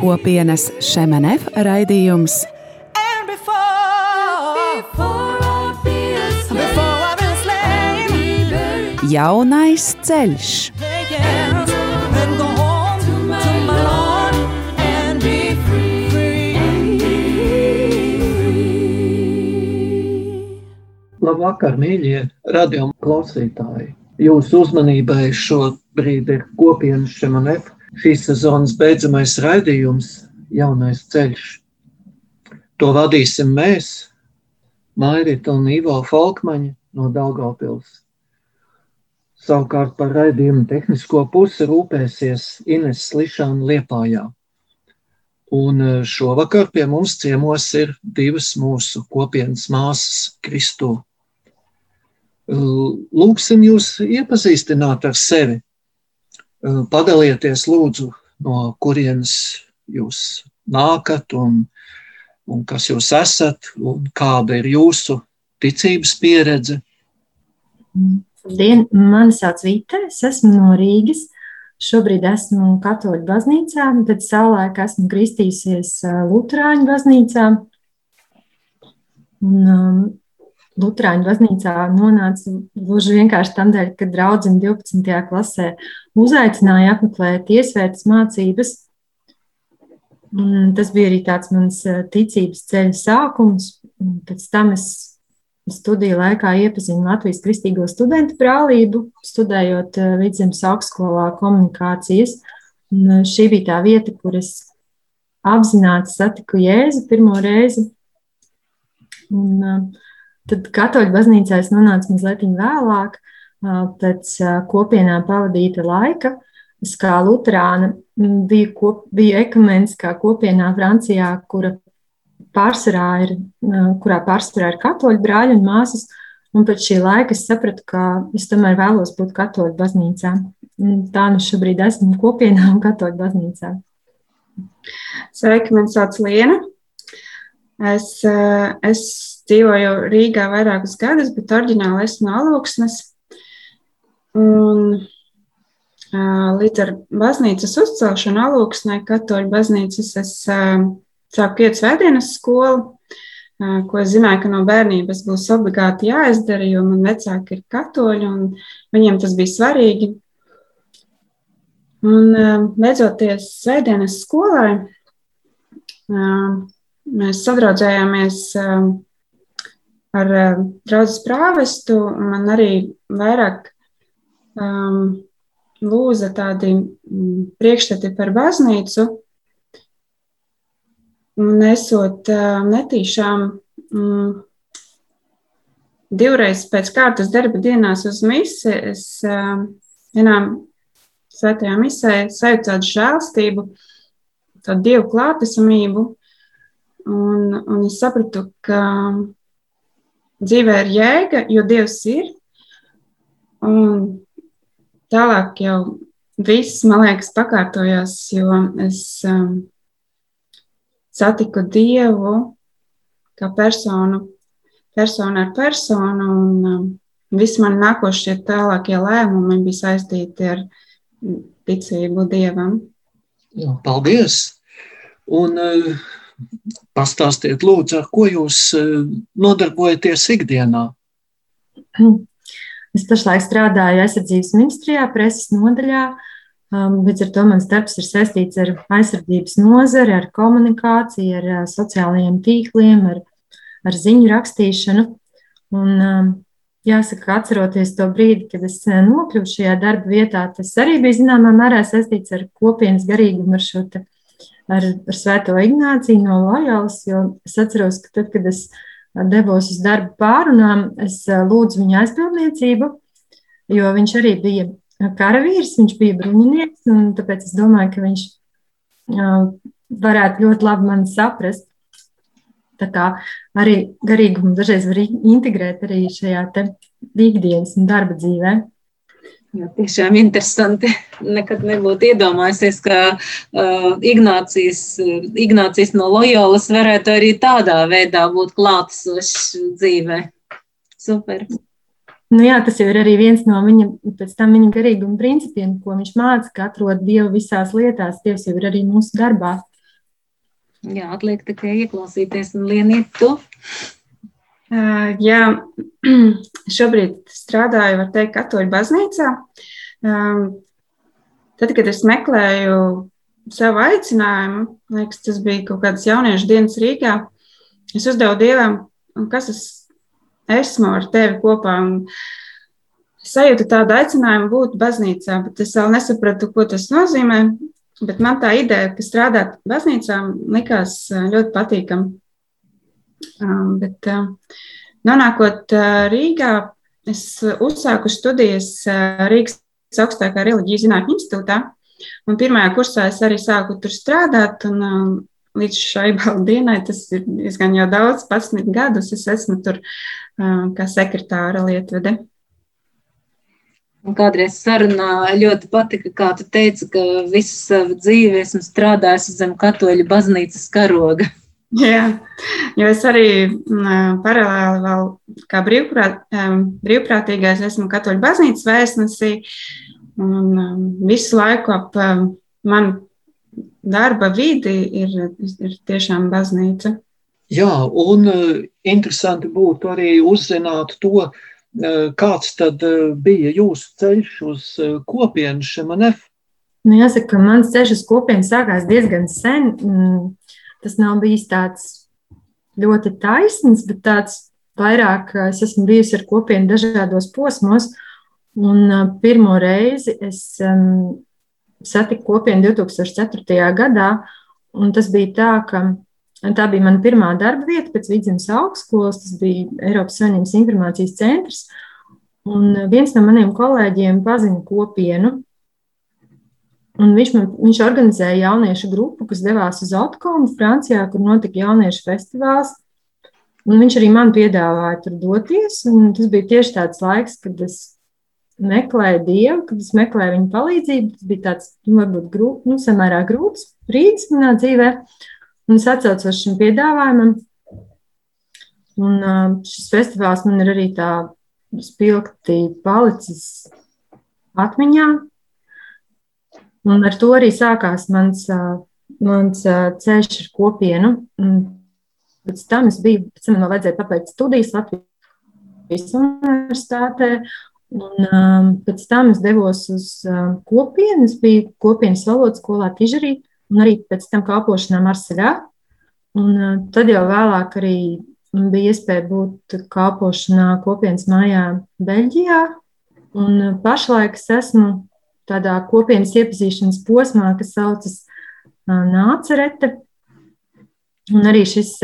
Kopienas Šemenev raidījums Jaunais ceļš. Labvakar, mīļie radio klausītāji! Jūsu uzmanībai šobrīd ir kopienas Šemanef šīs sezonas beidzamais raidījums Jaunais ceļš. To vadīsim mēs, Mairita un Ivo Falkmaņa no Daugavpils. Savukārt par raidījumu tehnisko pusi rūpēsies Ines Slišana Liepājā. Un e, šovakar pie mums ciemos ir divas mūsu kopienas māsas Kristū Lūksim jūs iepazīstināt ar sevi. Padalieties lūdzu, no kurienes jūs nākat un, un kas jūs esat un kāda ir jūsu ticības pieredze. Labdien, mani sauc Vita, es esmu no Rīgas. Šobrīd esmu katoļu baznīcā, tad savulaik esmu kristījusies Lutāņu baznīcā. Un, um, Lutāņu baznīcā nonāca gluži vienkārši tādēļ, ka draudzene 12. klasē uzaicināja apmeklēt iesvētas mācības. Un tas bija arī tāds mans eh, ticības ceļa sākums. Pēc tam es studiju laikā iepazinu Latvijas Kristīgo studentu brālību, studējot eh, Vidzemes augstskolā komunikācijas. Un eh, šī bija tā vieta, kur es apzināti satiku Jēzu pirmo reizi. Un, uh, Tad katoļu baznīcā es nonācu mazliet vēlāk, pēc kopienām pavadīta laika. Es kā luterāna biju, kop, biju ekumeniskā kopienā Francijā, kura pārsvarā ir, kurā pārsvarā ir katoļu brāļi un māsas. Un pēc šī laika es sapratu, ka es tomēr vēlos būt katoļu baznīcā. Tā nu šobrīd esmu kopienā un katoļu baznīcā. Sveiki, man sauc Liena. Es, es dzīvoju Rīgā vairākus gadus, bet oriģināli esmu no Aluksnes. Un līdz ar baznīcas uzcelšanu Aluksnē, katoļu baznīcas, es sāku iet svētdienas skolu, ko es zināju, ka no bērnības būs obligāti jāizdara, jo man vecāki ir katoļi un viņiem tas bija svarīgi. Un beidzoties svētdienas skolai, mēs sadraudzējāmies ar draugu prāvestu. Man arī vairāk um, lūza tādi priekšstati par baznīcu. Un esot uh, netīšām um, divreiz pēc kārtas darba dienās uz misi, es vienām svētajā misē sajūtu tādu žēlstību, tādu dievu klātesamību. Un, un es sapratu, ka dzīvē ir jēga, jo Dievs ir. Un tālāk jau viss, man liekas, pakārtojās, jo es um, satiku Dievu kā personu, personu ar personu, un um, visi mani nākošie tālākie lēmumi bija saistīti ar ticību Dievam. Jā, paldies! Un, uh, Pastāstiet, lūdzu, ar ko jūs eh, nodarbojaties ikdienā? Es pašlaik strādāju aizsardzības ministrijā, preses nodaļā. Um, līdz ar to mans darbs ir saistīts ar aizsardzības nozari, ar komunikāciju, ar uh, sociālajiem tīkliem, ar, ar ziņu rakstīšanu. Un, um, jāsaka, atceroties to brīdi, kad es uh, nokļuvu šajā darba vietā, tas arī bija zināmā mērā saistīts ar kopienas garīgumu, ar šo ar, ar Svēto Ignāciju no Lojalas, es atceros, ka tad, kad es devos uz darbu pārunām, es lūdzu viņa aizbildniecību, jo viņš arī bija karavīrs, viņš bija bruņinieks, un tāpēc es domāju, ka viņš varētu ļoti labi mani saprast. Tā kā arī garīgumu dažreiz var integrēt arī šajā ikdienas un darba dzīvē. Jā, tiešām interesanti. Nekad nebūtu iedomājies, ka uh, Ignācijas, Ignācijas no Loyolas varētu arī tādā veidā būt klātesošs dzīvē. Super. Nu jā, tas jau ir arī viens no viņa, viņa garīguma principiem, ko viņš māca, ka atrod Dievu visās lietās. Dievs jau ir arī mūsu darbā. Jā, atliek tikai ieklausīties un lieniet to. Uh, jā, šobrīd strādāju, var teikt, katoļu baznīcā. Um, tad, kad es meklēju savu aicinājumu, liekas, tas bija kaut kādas jauniešu dienas Rīgā, es uzdevu Dievam, kas es esmu ar tevi kopā. Sajūtu tādu aicinājumu būt baznīcā, bet es vēl nesapratu, ko tas nozīmē. Bet man tā ideja, ka strādāt baznīcā, likās ļoti patīkama. Um, bet, uh, nonākot uh, Rīgā, es uzsāku studijas Rīgas augstākā reliģijas zinātņu institūtā. Un pirmajā kursā es arī sāku tur strādāt. Un, um, līdz šai dienai tas ir diezgan jau daudz, 11 gadus. Es esmu tur kā sekretāra lietvede. Un kādreiz sarunā ļoti patika, kā tu teici, ka visu savu dzīvi esmu strādājis zem katoļu baznīcas karoga. Jā, jo es arī mm, paralēli vēl kā brīvprāt, brīvprātīgais esmu katoļu baznīcas vēstnesī un visu laiku ap manu darba vidi ir, ir tiešām baznīca. Jā, un interesanti būtu arī uzzināt to, kāds tad bija jūsu ceļš uz kopienu Šemanef. Nu, jāsaka, ka mans ceļš uz kopienu sākās diezgan sen. Mm, tas nav bijis tāds ļoti taisns, bet tāds vairāk es esmu bijusi ar kopienu dažādos posmos. Un pirmo reizi es um, satiku kopienu 2004. gadā, un tas bija tā, ka tā bija mana pirmā darba vieta pēc vidzemes augstskolas, tas bija Eiropas Savienības informācijas centrs. Un viens no maniem kolēģiem pazina kopienu, Un viņš, man, viņš organizēja jauniešu grupu, kas devās uz Otkomu, Francijā, kur notika jauniešu festivāls. Un viņš arī man piedāvāja tur doties. Tas bija tieši tāds laiks, kad es meklēju dievu, kad es meklēju viņa palīdzību. Tas bija tāds, nu, varbūt, grūti, nu, samērā grūts brīdis manā dzīvē. Un es atcaucos šim piedāvājumam. Un šis festivāls man ir arī tā spilgti palicis atmiņā. Un ar to arī sākās mans, mans ceļš ar kopienu. Pēc tam es biju, pēc tam man vajadzēja pabeigt studijas Latvijas universitātē. Un, um, pēc tam es devos uz uh, kopienu. Es biju kopienas valodas skolā Tižerī un arī pēc tam kalpošanā Marseļā. Un, uh, tad jau vēlāk arī bija iespēja būt kalpošanā kopienas mājā Beļģijā. Un uh, pašlaik es esmu tādā kopienas iepazīšanas posmā, kas saucas Nācerete. Un arī šis,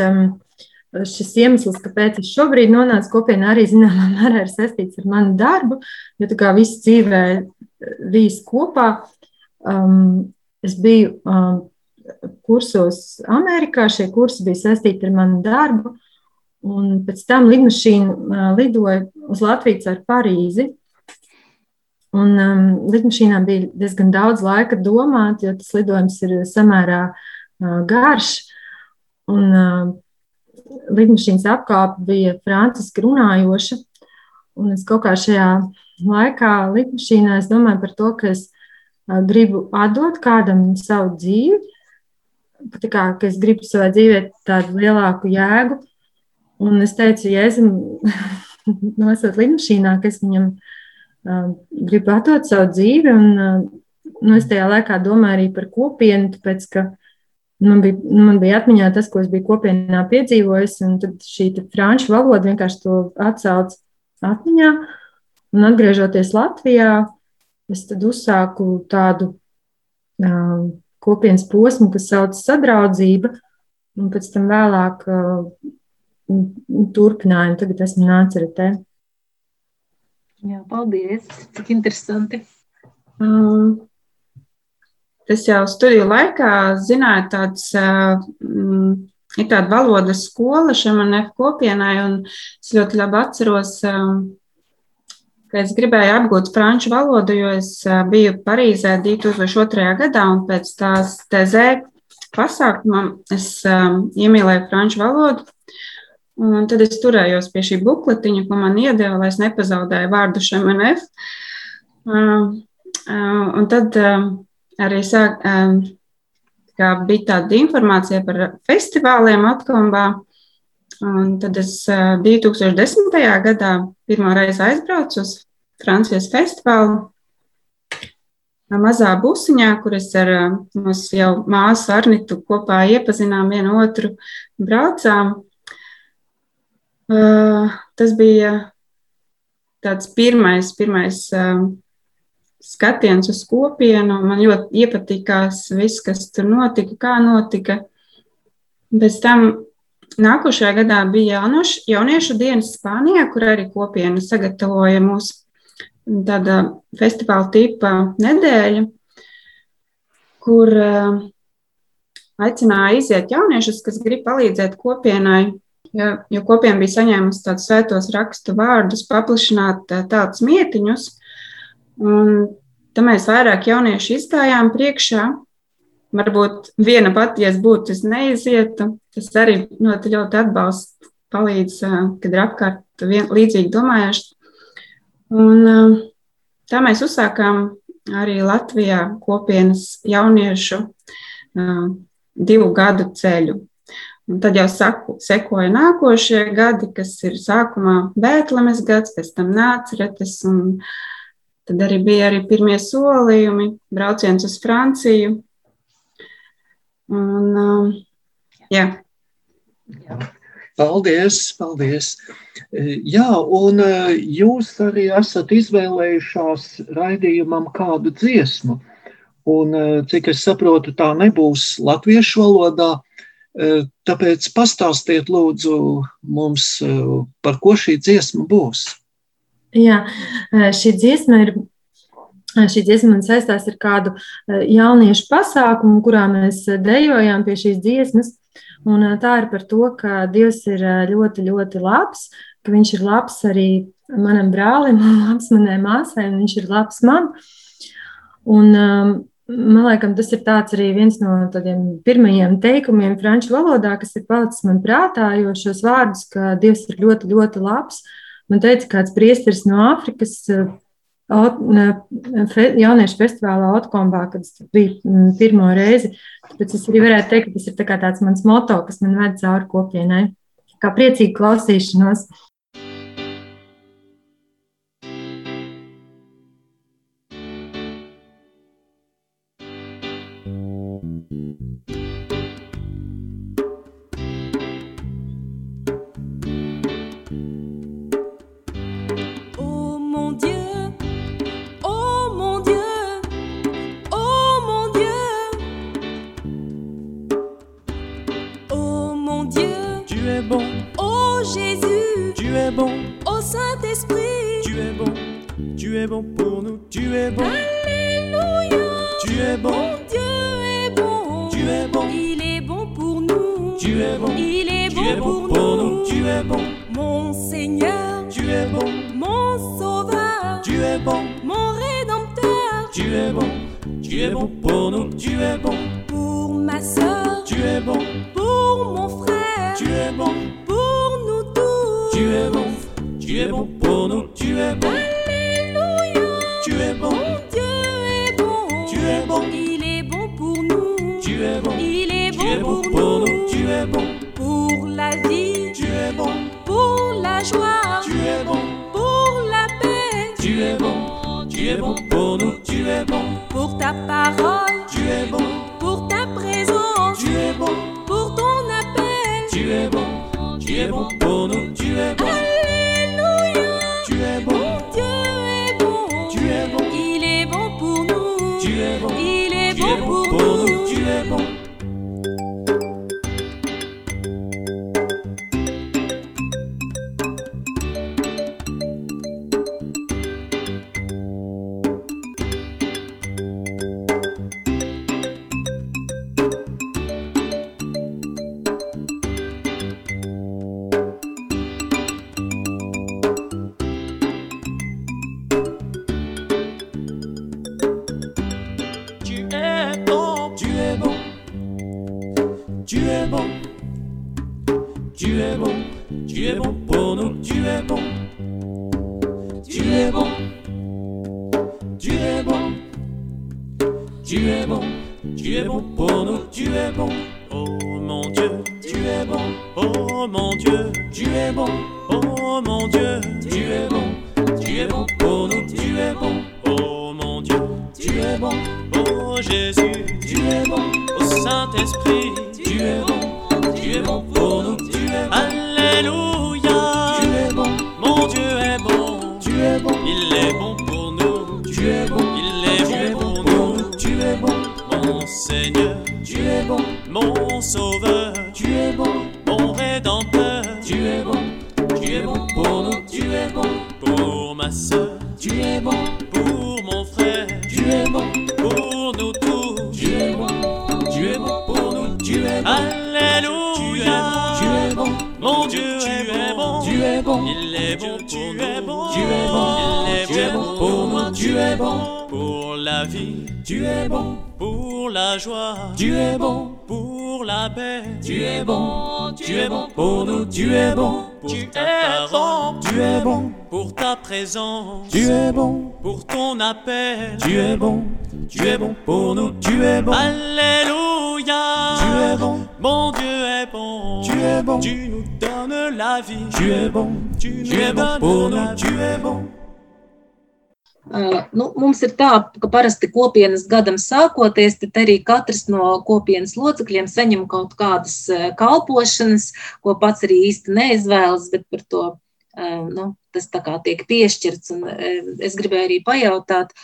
šis iemesls, kāpēc es šobrīd nonācu kopienā, arī zināmā mērā ir saistīts ar manu darbu, jo tā kā viss dzīvē vīs kopā. Um, es biju um, kursos Amerikā, šie kursi bija saistīti ar manu darbu, un pēc tam lidmašīna uh, lidoja uz Latviju ar Parīzi. Un um, lidmašīnām bija diezgan daudz laika domāt, jo tas lidojums ir samērā uh, garš. Un uh, lidmašīnas apkāpe bija franciski runājoša. Un es kaut kā šajā laikā lidmašīnā domāju par to, ka es uh, gribu atdot kādam savu dzīvi. Tā kā es gribu savā dzīvē tādu lielāku jēgu. Un es teicu, esmu nosot lidmašīnā, ka es viņam viņam gribu atdot savu dzīvi. Un, nu, es tajā laikā domāju arī par kopienu, tāpēc ka man bija, man bija atmiņā tas, ko es biju kopienā piedzīvojis, un tad šī franču valoda vienkārši to atcauc atmiņā. Un atgriežoties Latvijā, es tad uzsāku tādu uh, kopienas posmu, kas saucas sadraudzība, un pēc tam vēlāk uh, turpinājumu. Tagad esmu nāceretē. Jā, paldies. Cik interesanti. Um, es jau studiju laikā zināju, tāds, um, ir tāda valodas skola šiem NF kopienai, un es ļoti labi atceros, um, ka es gribēju apgūt franču valodu, jo es biju Parīzē 2002. gadā, un pēc tās TZ pasākuma es iemīlēju franču valodu. Un tad es turējos pie šī bukletiņa, ko man iedeva, lai es nepazaudēju vārdu šemenef. Un tad arī sāk, bija tāda informācija par festivāliem Atkombā. Un tad es 2010. gadā pirmo reizi aizbraucu uz Francijas festivālu. Mazā busiņā, kur es ar mūsu jau māsu Arnitu kopā iepazinām vienu otru, braucām. Tas bija tāds pirmais, pirmais skatiens uz kopienu. Man ļoti iepatikās viss, kas tur notika, kā notika. Pēc tam Nākošajā gadā bija jaunoš, jauniešu dienas Spānijā, kur arī kopiena sagatavoja mūsu tāda festivāla tipa nedēļa, kur uh, aicināja iziet jauniešus, kas grib palīdzēt kopienai, jo, jo kopiena bija saņēmusi tādus svētos rakstu vārdus, paplašināt uh, tādus mietiņus. Un tam mēs vairāk jaunieši izgājām priekšā varbūt viena pati, ja es būtu, es neizietu. Tas arī ļoti, ļoti atbalsta, palīdz, kad ir apkārt vien, līdzīgi domājuši. Un tā mēs uzsākām arī Latvijā kopienas jauniešu divu gadu ceļu. Un tad jau saku, sekoja nākošie gadi, kas ir sākumā Bēntlemes gads, pēc tam un tad arī bija arī pirmie solījumi, brauciens uz Franciju, Un, uh, jā. Jā. Paldies, paldies. Jā, un jūs arī esat izvēlējušās raidījumam kādu dziesmu. Un, cik es saprotu, tā nebūs latviešu valodā. Tāpēc pastāstiet lūdzu mums, par ko šī dziesma būs. Jā, šī dziesma ir Šī dziesma man saistās ar kādu jauniešu pasākumu, kurā mēs dejojām pie šīs dziesmas. Un tā ir par to, ka Dievs ir ļoti, ļoti labs, ka Viņš ir labs arī manam brālim, labs manai māsai, un Viņš ir labs man. Un, man liekas, tas ir arī viens no tādiem pirmajiem teikumiem franču valodā, kas ir palicis man prātā, jo šos vārdus, ka Dievs ir ļoti, ļoti labs, man teica kāds priesteris no Āfrikas jauniešu festivālā Otkombā, kad es biju pirmo reizi. Tāpēc es arī varētu teikt, ka tas ir tā tāds mans moto, kas man ved cauri kopienai. Kā priecīgi klausīšanos! es bon pour nous, tu es bon. Alléluia. Tu es bon. Dieu est bon. Tu es bon. Il est bon pour nous. Tu es bon. Il est bon, pour nous. nous. Tu es bon. Mon Seigneur. Tu es bon. Mon Sauveur. Tu es bon. Mon Rédempteur. Tu es bon. Tu es bon pour nous. Tu es bon. Pour ma soeur. Tu es bon. Pour mon frère. Tu es bon Tu es bon pour la paix. Tu es bon. Tu es bon pour nous. Tu es bon pour ta parole. Ma soeur, tu es bon. Pour mon frère, tu es bon. Pour nous tous, tu es bon. Tu es bon pour nous, tu es bon. Alléluia, tu es bon. Mon Dieu, tu es bon. Tu es bon. Il est bon pour nous. Tu es bon. Il est bon pour nous. Tu es bon. Pour la vie, tu es bon. Pour la joie, tu es bon. Pour la paix, tu es bon. Tu es bon pour nous. Tu es bon. Pour ta parole, tu es bon. Pour ta présence, tu es bon. Pour ton appel, tu es bon. Tu es bon pour nous. Tu es bon. Alléluia. Tu es bon. Mon Dieu est bon. Tu es bon. Tu nous donnes la vie. Tu es bon. Tu, tu es bon pour nous. Tu es bon. Uh, nu, mums ir tā, ka parasti kopienas gadam sākoties, tad arī katrs no kopienas locekļiem saņem kaut kādas uh, kalpošanas, ko pats arī īsti neizvēlas, bet par to uh, nu, tas tā kā tiek piešķirts. Un es gribēju arī pajautāt,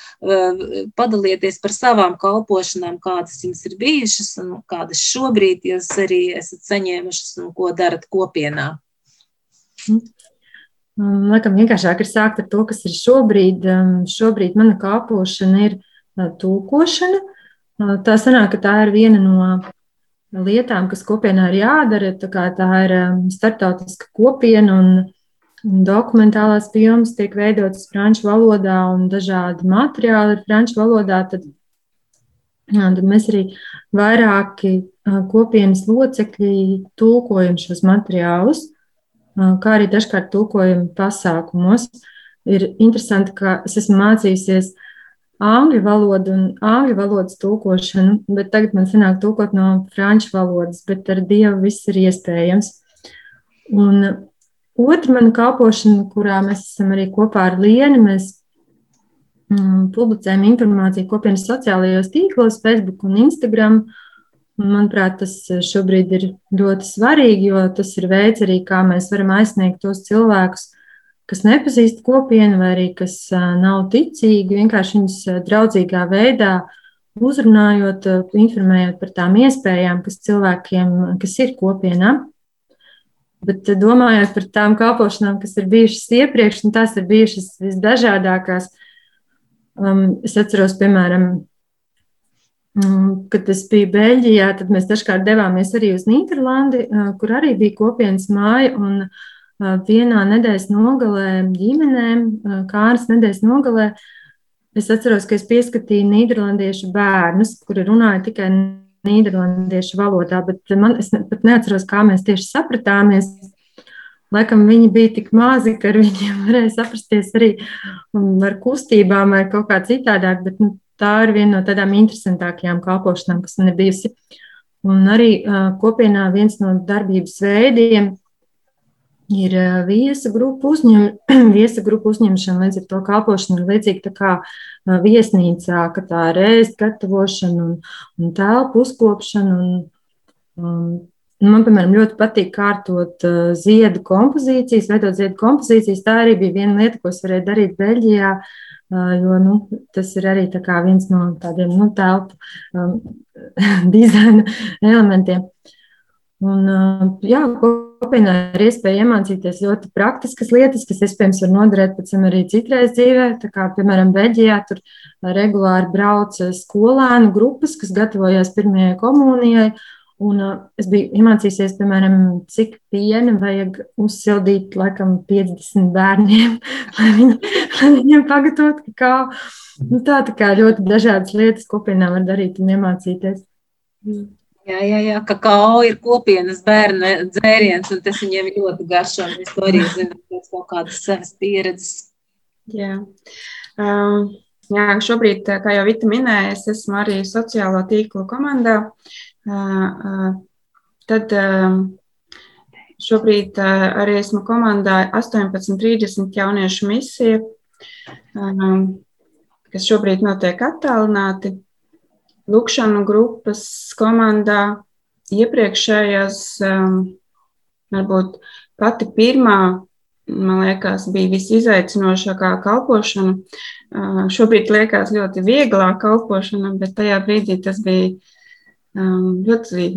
padalieties par savām kalpošanām, kādas jums ir bijušas un kādas šobrīd jūs arī esat saņēmušas un ko darat kopienā. Laikam vienkāršāk ir sākt ar to, kas ir šobrīd. Šobrīd mana kalpošana ir tūkošana. Tā sanāk, ka tā ir viena no lietām, kas kopienā ir jādara. Tā, tā ir startautiska kopiena un dokumentālās filmas tiek veidotas franču valodā un dažādi materiāli ir franču valodā. Tad, tad mēs arī vairāki kopienas locekļi tulkojam šos materiālus kā arī dažkārt tulkojumi pasākumos. Ir interesanti, ka es esmu mācījusies angļu valodu un angļu valodas tulkošanu, bet tagad man sanāk tulkot no franču valodas, bet ar Dievu viss ir iespējams. Un otra mana kalpošana, kurā mēs esam arī kopā ar Lienu, mēs mm, publicējam informāciju kopienas sociālajos tīklos, Facebook un Instagram. Uh, Manuprāt, tas eh, šobrīd ir ļoti svarīgi, jo tas ir veids arī, kā mēs varam aizsniegt tos cilvēkus, kas nepazīst kopienu vai arī kas eh, nav ticīgi, vienkārši viņus eh, draudzīgā veidā uzrunājot, informējot par tām iespējām, kas cilvēkiem, kas ir kopienā. Bet domājot par tām kalpošanām, kas ir bijušas iepriekš, un tās ir bijušas visdažādākās, um, es atceros, piemēram, Mm, kad es biju Beļģijā, tad mēs dažkārt devāmies arī uz Nīderlandi, kur arī bija kopienas māja. Un vienā nedēļas nogalē ģimenēm, kāras nedēļas nogalē, es atceros, ka es pieskatīju nīderlandiešu bērnus, kuri runāja tikai nīderlandiešu valodā, bet man, es pat neatceros, kā mēs tieši sapratāmies. Laikam viņi bija tik mazi, ka ar viņiem varēja saprasties arī ar kustībām vai kaut kā citādāk, bet nu, tā ir viena no tādām interesantākajām kalpošanām, kas man ir bijusi. Un arī kopienā viens no darbības veidiem ir viesa grupu, uzņem, viesa grupu uzņemšana. Līdz ar to kalpošana ir līdzīga kā viesnīcā, ka tā ir ēst gatavošana un, un telpu uzkopšana. Un, un, Man, piemēram, ļoti patīk kārtot uh, ziedu kompozīcijas, veidot ziedu kompozīcijas. Tā arī bija viena lieta, ko es varēju darīt Beļģijā. Jo nu, tas ir arī viens no tādiem nu, telpu um, dizaina elementiem. Un, jā, kopienā ir iespēja iemācīties ļoti praktiskas lietas, kas, iespējams, var noderēt pēc tam arī citreiz dzīvē. Tā kā, piemēram, Beļģijā tur regulāri brauc skolēnu grupas, kas gatavojās pirmajai komunijai, Un uh, es biju iemācījusies, piemēram, cik piena vajag uzsildīt laikam 50 bērniem, lai, viņi, lai viņiem pagatavotu kā. Nu, tā, tā kā ļoti dažādas lietas kopienā var darīt un iemācīties. Jā, jā, jā, kakao ir kopienas bērna dzēriens, un tas viņiem ļoti garšo. Es to arī zinu pēc kaut kādas savas pieredzes. Jā. Um, jā, šobrīd, kā jau Vita minēja, es esmu arī sociālo tīklu komandā. Uh, uh, tad uh, šobrīd uh, arī esmu komandā 1830 jauniešu misija, um, kas šobrīd notiek attālināti lukšanu grupas komandā iepriekšējās, um, varbūt pati pirmā, man liekas, bija visizaicinošākā kalpošana. Uh, šobrīd liekas ļoti vieglā kalpošana, bet tajā brīdī tas bija um, ļoti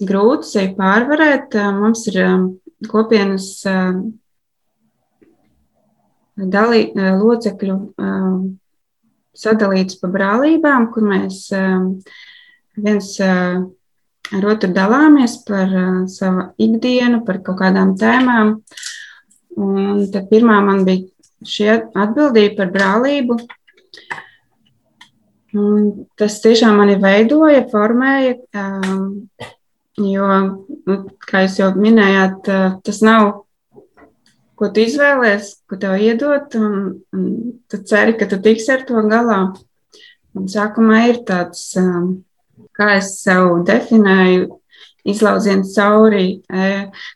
grūti sevi pārvarēt. Uh, mums ir um, kopienas dalī, locekļu sadalīts pa brālībām, kur mēs um, viens uh, ar otru dalāmies par uh, savu ikdienu, par kaut kādām tēmām. Un tad pirmā man bija šī atbildība par brālību. Un tas tiešām mani veidoja, formēja, um, jo, nu, kā jūs jau minējāt, uh, tas nav ko tu izvēlējies, ko tev iedot, un, un tu ceri, ka tu tiksi ar to galā. Un sākumā ir tāds, um, kā es sev definēju, izlauziens cauri e,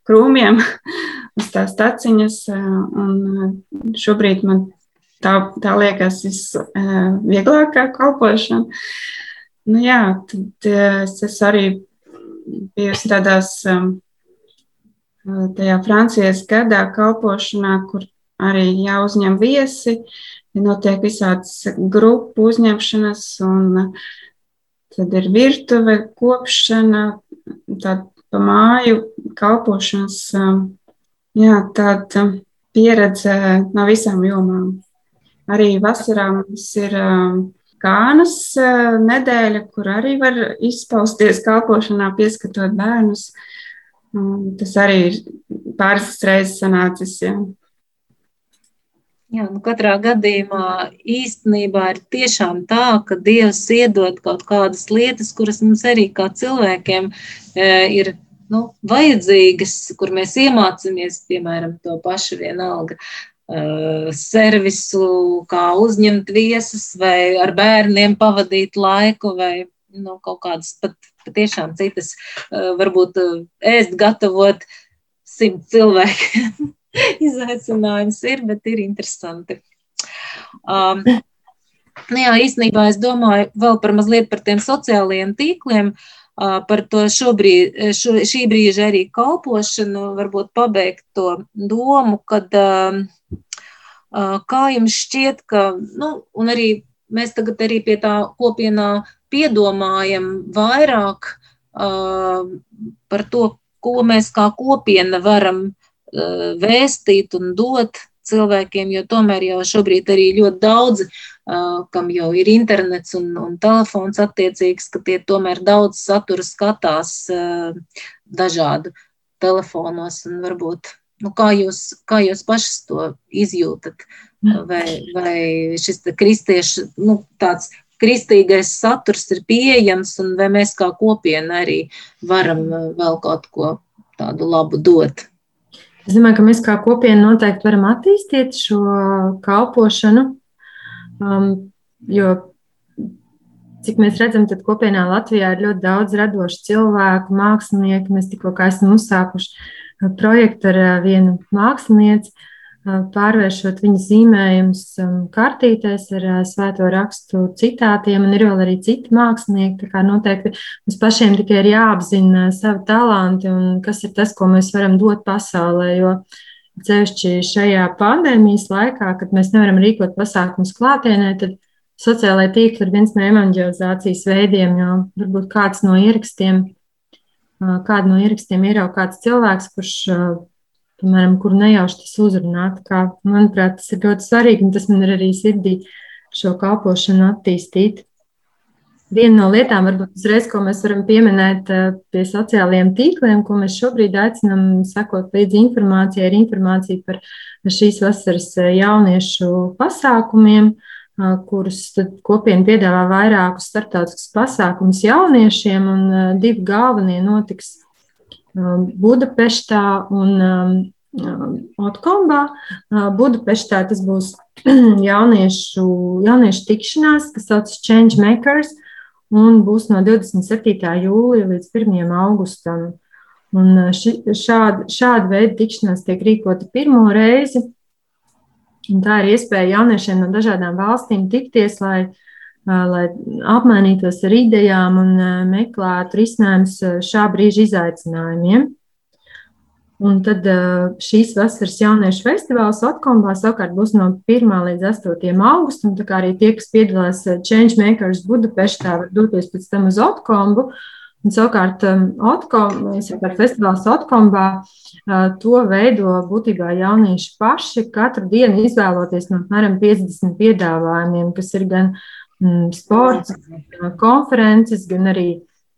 krūmiem uz tās taciņas, e, un šobrīd man tā, tā liekas visvieglākā kalpošana. Nu jā, tad es, es arī biju tādās um, tajā Francijas gadā kalpošanā, kur arī jāuzņem viesi, notiek visādas grupu uzņemšanas, un tad ir virtuve, kopšana, tāda pa māju kalpošanas, jā, tāda pieredze no visām jomām. Arī vasarā mums ir kānas nedēļa, kur arī var izpausties kalpošanā, pieskatot bērnus. Uh, Tas arī ir pāris reizes sanācis. Jā. Jā, nu katrā gadījumā īstenībā ir tiešām tā, ka Dievs iedod kaut kādas lietas, kuras mums arī kā cilvēkiem e, ir nu, vajadzīgas, kur mēs iemācāmies, piemēram, to pašu vienalga uh, servisu, kā uzņemt viesus, vai ar bērniem pavadīt laiku, vai nu, kaut kādas pat patiešām citas, eh, varbūt eh, ēst, gatavot simt cilvēku. Izaicinājums ir, bet ir interesanti. Um, nu jā, īstenībā es domāju vēl par mazliet par tiem sociālajiem tīkliem, uh, par to šobrīd, šo, šī brīža arī kalpošanu, varbūt pabeigt to domu, kad uh, uh, kā jums šķiet, ka, nu, un arī mēs tagad arī pie tā kopienā piedomājam vairāk uh, par to, ko mēs kā kopiena varam uh, vēstīt un dot cilvēkiem, jo tomēr jau šobrīd arī ļoti daudzi, uh, kam jau ir internets un, un telefons attiecīgs, ka tie tomēr daudz satura skatās uh, dažādu telefonos un varbūt, nu, kā jūs, kā jūs pašas to izjūtat, vai, vai šis kristiešu, nu, tāds kristīgais saturs ir pieejams, un vai mēs kā kopiena arī varam uh, vēl kaut ko tādu labu dot. Es domāju, ka mēs kā kopiena noteikti varam attīstīt šo kalpošanu, um, jo, cik mēs redzam, tad kopienā Latvijā ir ļoti daudz radošu cilvēku, mākslinieku. Mēs tikko esam uzsākuši uh, projektu ar uh, vienu mākslinieci, pārvēršot viņa zīmējumus kartītēs ar svēto rakstu citātiem, un ir vēl arī citi mākslinieki. Tā kā noteikti mums pašiem tikai ir jāapzina savi talanti un kas ir tas, ko mēs varam dot pasaulē. Jo ceļšķi šajā pandēmijas laikā, kad mēs nevaram rīkot pasākumus klātienē, tad sociālai tīkli ir viens no evanģelizācijas veidiem, jo varbūt kāds no ierakstiem, kādu no ierakstiem ierauga kāds cilvēks, kurš piemēram, kur nejauši tas uzrunāt. Kā, manuprāt, tas ir ļoti svarīgi, un tas man ir arī sirdī šo kalpošanu attīstīt. Viena no lietām, varbūt uzreiz, ko mēs varam pieminēt eh, pie sociālajiem tīkliem, ko mēs šobrīd aicinām sekot līdzi informācijai, ir informācija par šīs vasaras eh, jauniešu pasākumiem. kurus kopiena piedāvā vairākus starptautiskus pasākumus jauniešiem, un divi galvenie notiks Budapeštā un Otkombā. Budapeštā tas būs jauniešu, jauniešu tikšanās, kas saucas Change Makers, un būs no 27. jūlija līdz 1. augustam. Un ši, šāda, šāda veida tikšanās tiek rīkota pirmo reizi. Un tā ir iespēja jauniešiem no dažādām valstīm tikties, lai, lai apmainītos ar idejām un meklētu risinājumus šā brīža izaicinājumiem. Un tad šīs vasaras jauniešu festivāls Otkombā savukārt būs no 1. līdz 8. augustam. Tā kā arī tie, kas piedalās Changemakers Budapeštā, var doties pēc tam uz Otkombu. Un savukārt Otkom, festivāls Otkombā to veido būtībā jaunieši paši, katru dienu izvēloties no apmēram 50 piedāvājumiem, kas ir gan mm, sports, konferences, gan arī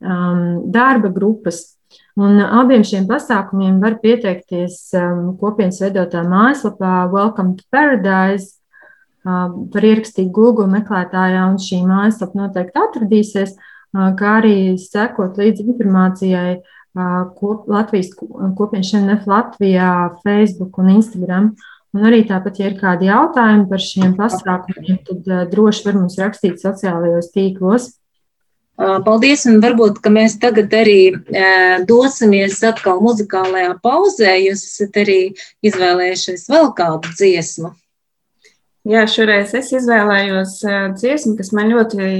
um, darba grupas. Un abiem šiem pasākumiem var pieteikties um, kopienas veidotā mājaslapā Welcome to Paradise. Uh, var ierakstīt Google meklētājā, un šī mājaslapa noteikti atradīsies, uh, kā arī sekot līdzi informācijai uh, kop, Latvijas kopienas šeit Latvijā, Facebook un Instagram. Un arī tāpat, ja ir kādi jautājumi par šiem pasākumiem, tad droši var mums rakstīt sociālajos tīklos. Paldies, un varbūt mēs tagad arī dosimies atkal muzikālajā pauzē. Jūs esat arī izvēlējušies vēl kādu dziesmu. Jā, šoreiz es izvēlējos dziesmu, kas man ļoti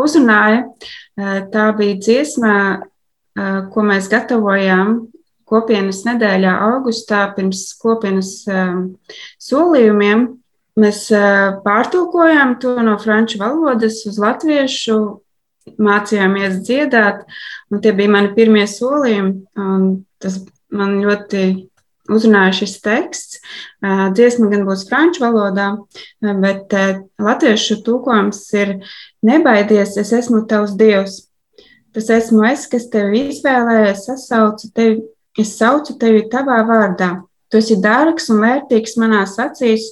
uzrunāja. Tā bija dziesma, ko mēs gatavojām kopienas nedēļā, augustā, pirms kopienas solījumiem. Mēs pārtulkojām to no franču valodas uz latviešu mācījāmies dziedāt, un tie bija mani pirmie solījumi. Tas man ļoti uzrunāja šis teksts. Dziesma gan būs franču valodā, bet latviešu tūkojums ir Nebaidies, es esmu tavs dievs. Tas esmu es, kas tevi izvēlējies, sasaucu tevi, es saucu tevi tavā vārdā. Tu esi dārgs un vērtīgs manās acīs,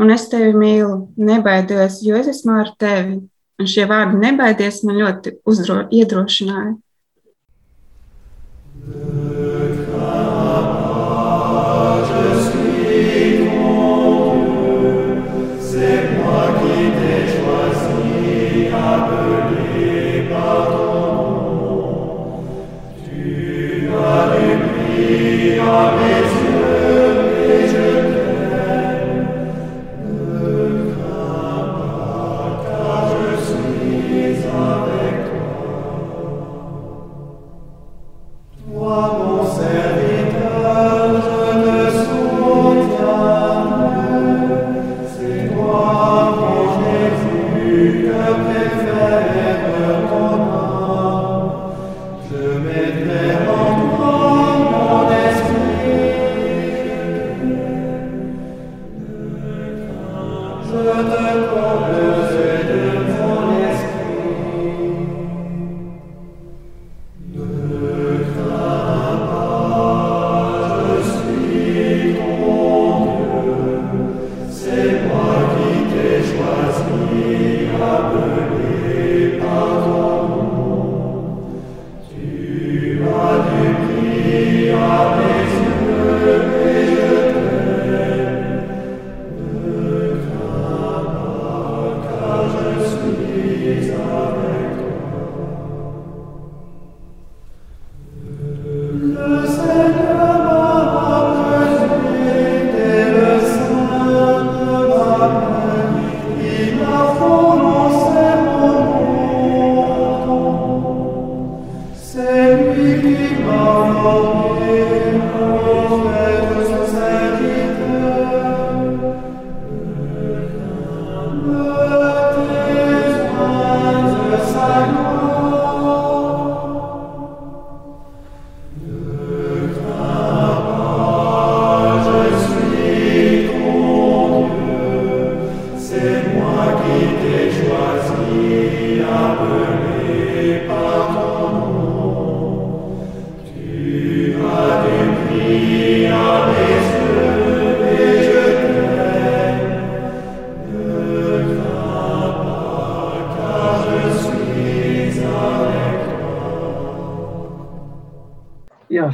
un es tevi mīlu. Nebaidies, jo es esmu ar tevi. Un šie vārdi nebaidies man ļoti uzdro, iedrošināja. Jā, Amen.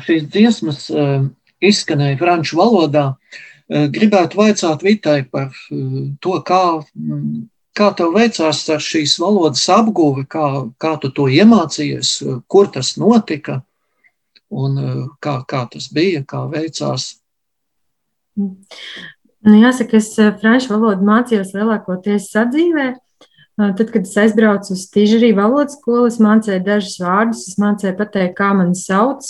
Šīs dziesmas uh, izskanēja franču valodā. Uh, gribētu vaicāt Vitai par uh, to, kā, kā tev veicās ar šīs valodas apguvi, kā, kā tu to iemācījies, kur tas notika un kā, kā tas bija, kā veicās. Nu, jāsaka, es franču valodu mācījos lielākoties sadzīvē. Tad, kad es aizbraucu uz Tīžerī valodas skolu, es mācīju dažus vārdus, es mācīju pateikt, kā mani sauc,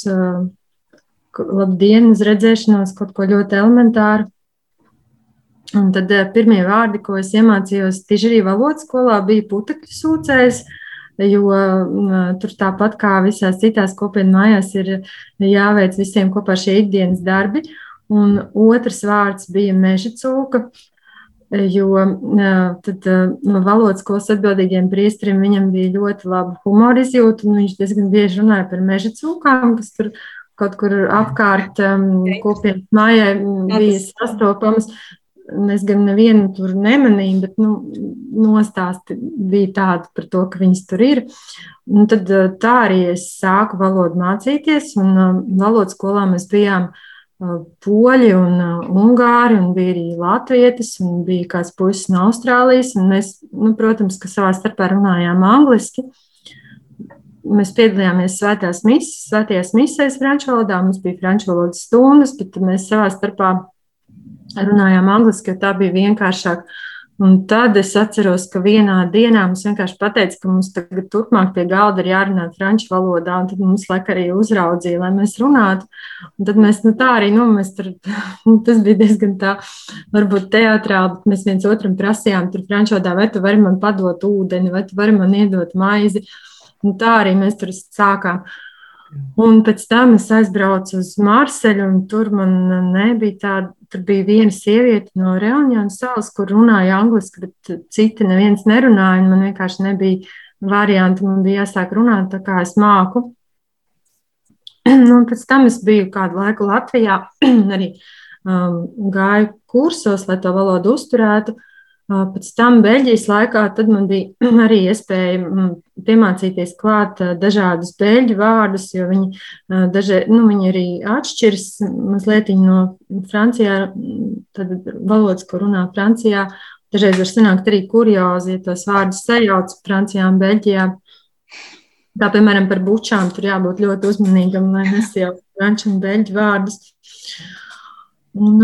labdien, uz redzēšanos, kaut ko ļoti elementāru. Un tad pirmie vārdi, ko es iemācījos Tīžerī valodas skolā, bija putekļu sūcējs, jo tur tāpat kā visās citās kopienu mājās ir jāveic visiem kopā šie ikdienas darbi. Un otrs vārds bija meža cūka, jo tad no valodas skolas atbildīgiem priestrim viņam bija ļoti laba humora izjūta, un viņš diezgan bieži runāja par meža cūkām, kas tur kaut kur apkārt um, kopienas mājai bija sastopamas. Es gan nevienu tur nemanīju, bet nu, nostāsti bija tādi par to, ka viņas tur ir. Un tad tā arī es sāku valodu mācīties, un um, valodas skolā mēs bijām uh, poļi un ungāri, un bija arī latvietis, un bija kāds puisis no Austrālijas. Mēs, nu, protams, ka savā starpā runājām angliski. Mēs piedalījāmies svētās misijas, svētajās misijas franču valodā, mums bija franču valodas stundas, bet mēs savā starpā runājām angliski, jo tā bija vienkāršāk. Un tad es atceros, ka vienā dienā mums vienkārši pateica, ka mums tagad turpmāk pie galda ir jārunā franču valodā, un tad mums laik arī uzraudzīja, lai mēs runātu. Un tad mēs, nu tā arī, nu, mēs tur, tas bija diezgan tā, varbūt teatrāli, bet mēs viens otram prasījām tur franču valodā, vai tu vari man padot ūdeni, vai tu vari man iedot maizi. Un tā arī mēs tur sākām. Un pēc tam es aizbraucu uz Marseļu, un tur man nebija tāda Tur bija viena sieviete no Reunjonas salas, kur runāja angliski, bet citi neviens nerunāja. Man vienkārši nebija varianti, man bija jāsāk runāt tā, kā es māku. Un pēc tam es biju kādu laiku Latvijā, arī um, gāju kursos, lai to valodu uzturētu. Uh, Pēc tam Beļģijas laikā man bija arī iespēja mm, piemācīties klāt dažādus beļģu vārdus, jo viņi, daži, nu, viņi arī atšķiras mazliet no Francijā, tad valodas, ko runā Francijā. Dažreiz var sanākt arī kuriozi, ja tos vārdus sajauc Francijā un Beļģijā. Tā, piemēram, par bučām tur jābūt ļoti uzmanīgam, lai nesajauc franču un beļģu vārdus. Un,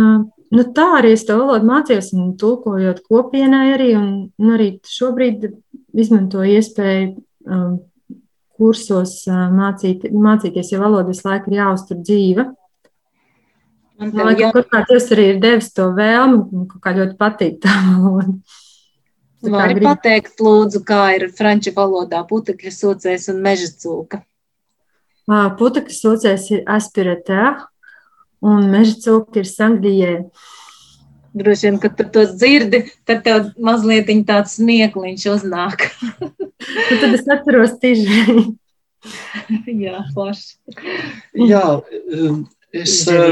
nu, tā arī es to valodu mācījos, un tulkojot kopienai arī, un, un arī šobrīd izmantoju iespēju um, kursos uh, mācīt, mācīties, jo valoda visu laiku ir jāuztur dzīva. Man liekas, jā... ka tas arī ir devis to vēlmi, un kā ļoti patīk tā valoda. Vari grib... pateikt, lūdzu, kā ir franču valodā putekļa sūcējs un meža cūka? Putekļa sūcējs ir aspiratē, un meža cūka ir sangrijē. Droši vien, kad tu to dzirdi, tad tev mazliet tāds smiekliņš uznāk. nu, tad es atceros tīži. jā, forši. Jā, um, es jā,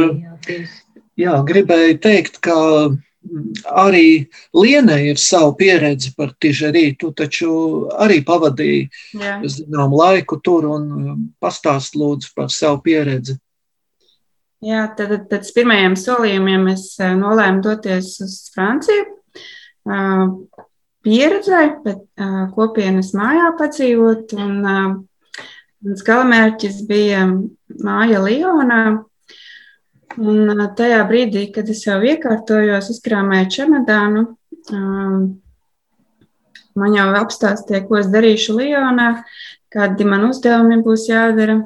jā, gribēju teikt, ka arī Lienai ir savu pieredzi par tižerītu, taču arī pavadīja zinām laiku tur un um, pastāst lūdzu par savu pieredzi. Jā, tad pēc pirmajiem solījumiem es eh, nolēmu doties uz Franciju. Pieredzē, bet kopienas mājā padzīvot. Un, mans galamērķis bija māja Lionā. Un tajā brīdī, kad es jau iekārtojos, uzkrāmēju čemodānu, man jau apstāstīja, ko es darīšu Lionā, kādi man uzdevumi būs jādara.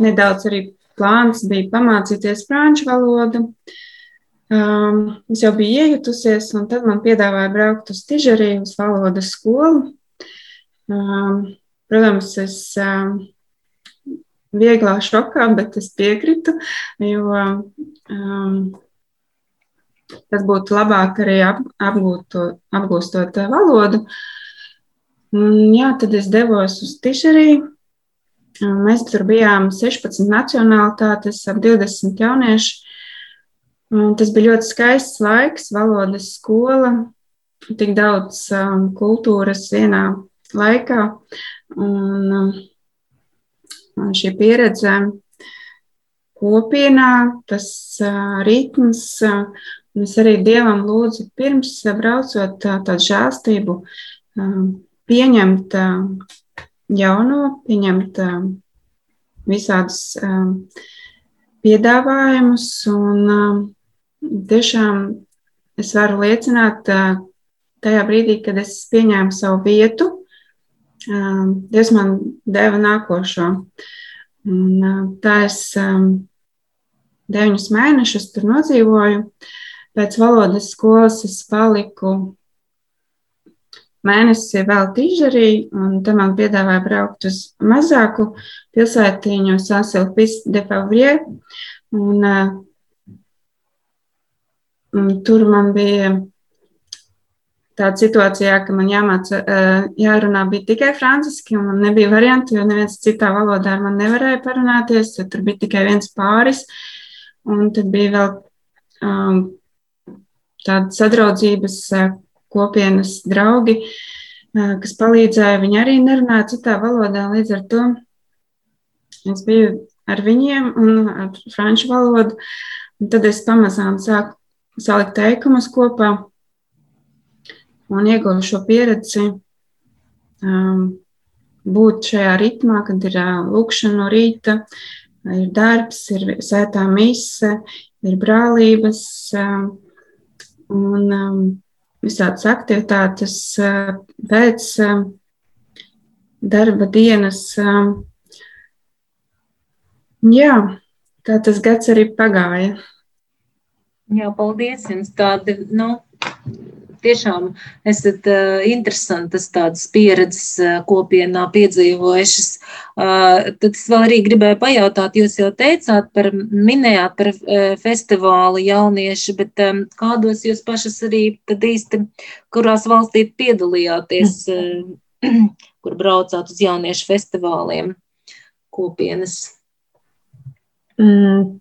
Nedaudz arī plāns bija pamācīties franču valodu. Um, es jau biju iejutusies, un tad man piedāvāja braukt uz Tižeriju, uz valodas skolu. Um, protams, es um, vieglā šokā, bet es piekritu, jo um, tas būtu labāk arī ap, apgūt to, apgūstot valodu. Un, jā, tad es devos uz Tižeriju. Mēs tur bijām 16 nacionālitātes, ap 20 jaunieši. Un tas bija ļoti skaists laiks, valodas skola, tik daudz um, kultūras vienā laikā. Un, um, šī pieredze kopienā, tas uh, ritms, uh, un es arī Dievam lūdzu pirms braucot uh, tādu žēlstību, uh, pieņemt uh, jauno, pieņemt uh, visādus uh, piedāvājumus, un uh, tiešām es varu liecināt, uh, tajā brīdī, kad es pieņēmu savu vietu, Dievs man deva nākošo. Un, tā es deviņus mēnešus tur nodzīvoju. Pēc valodas skolas es paliku mēnesi vēl tīžerī, un te man piedāvāja braukt uz mazāku pilsētiņu Sansilpis de Favrie. Un, un tur man bija tāda situācijā, ka man jāmāca, jārunā bija tikai franciski, un man nebija variantu, jo neviens citā valodā ar mani nevarēja parunāties, jo tur bija tikai viens pāris, un tad bija vēl um, tāda sadraudzības kopienas draugi, kas palīdzēja, viņi arī nerunāja citā valodā, līdz ar to es biju ar viņiem un ar franču valodu, un tad es pamazām sāku salikt teikumus kopā, un ieguvu šo pieredzi, um, būt šajā ritmā, kad ir lūkšana no rīta, ir darbs, ir sētā mise, ir brālības un visādas aktivitātes pēc darba dienas. Jā, tā tas gads arī pagāja. Jā, paldies jums. Tādi, nu, tiešām esat uh, interesantas tādas pieredzes uh, kopienā piedzīvojušas. Uh, tad es vēl arī gribēju pajautāt, jūs jau teicāt par, minējāt par festivālu jaunieši, bet um, kādos jūs pašas arī tad īsti, kurās valstī piedalījāties, kur braucāt uz jauniešu festivāliem kopienas? Mm,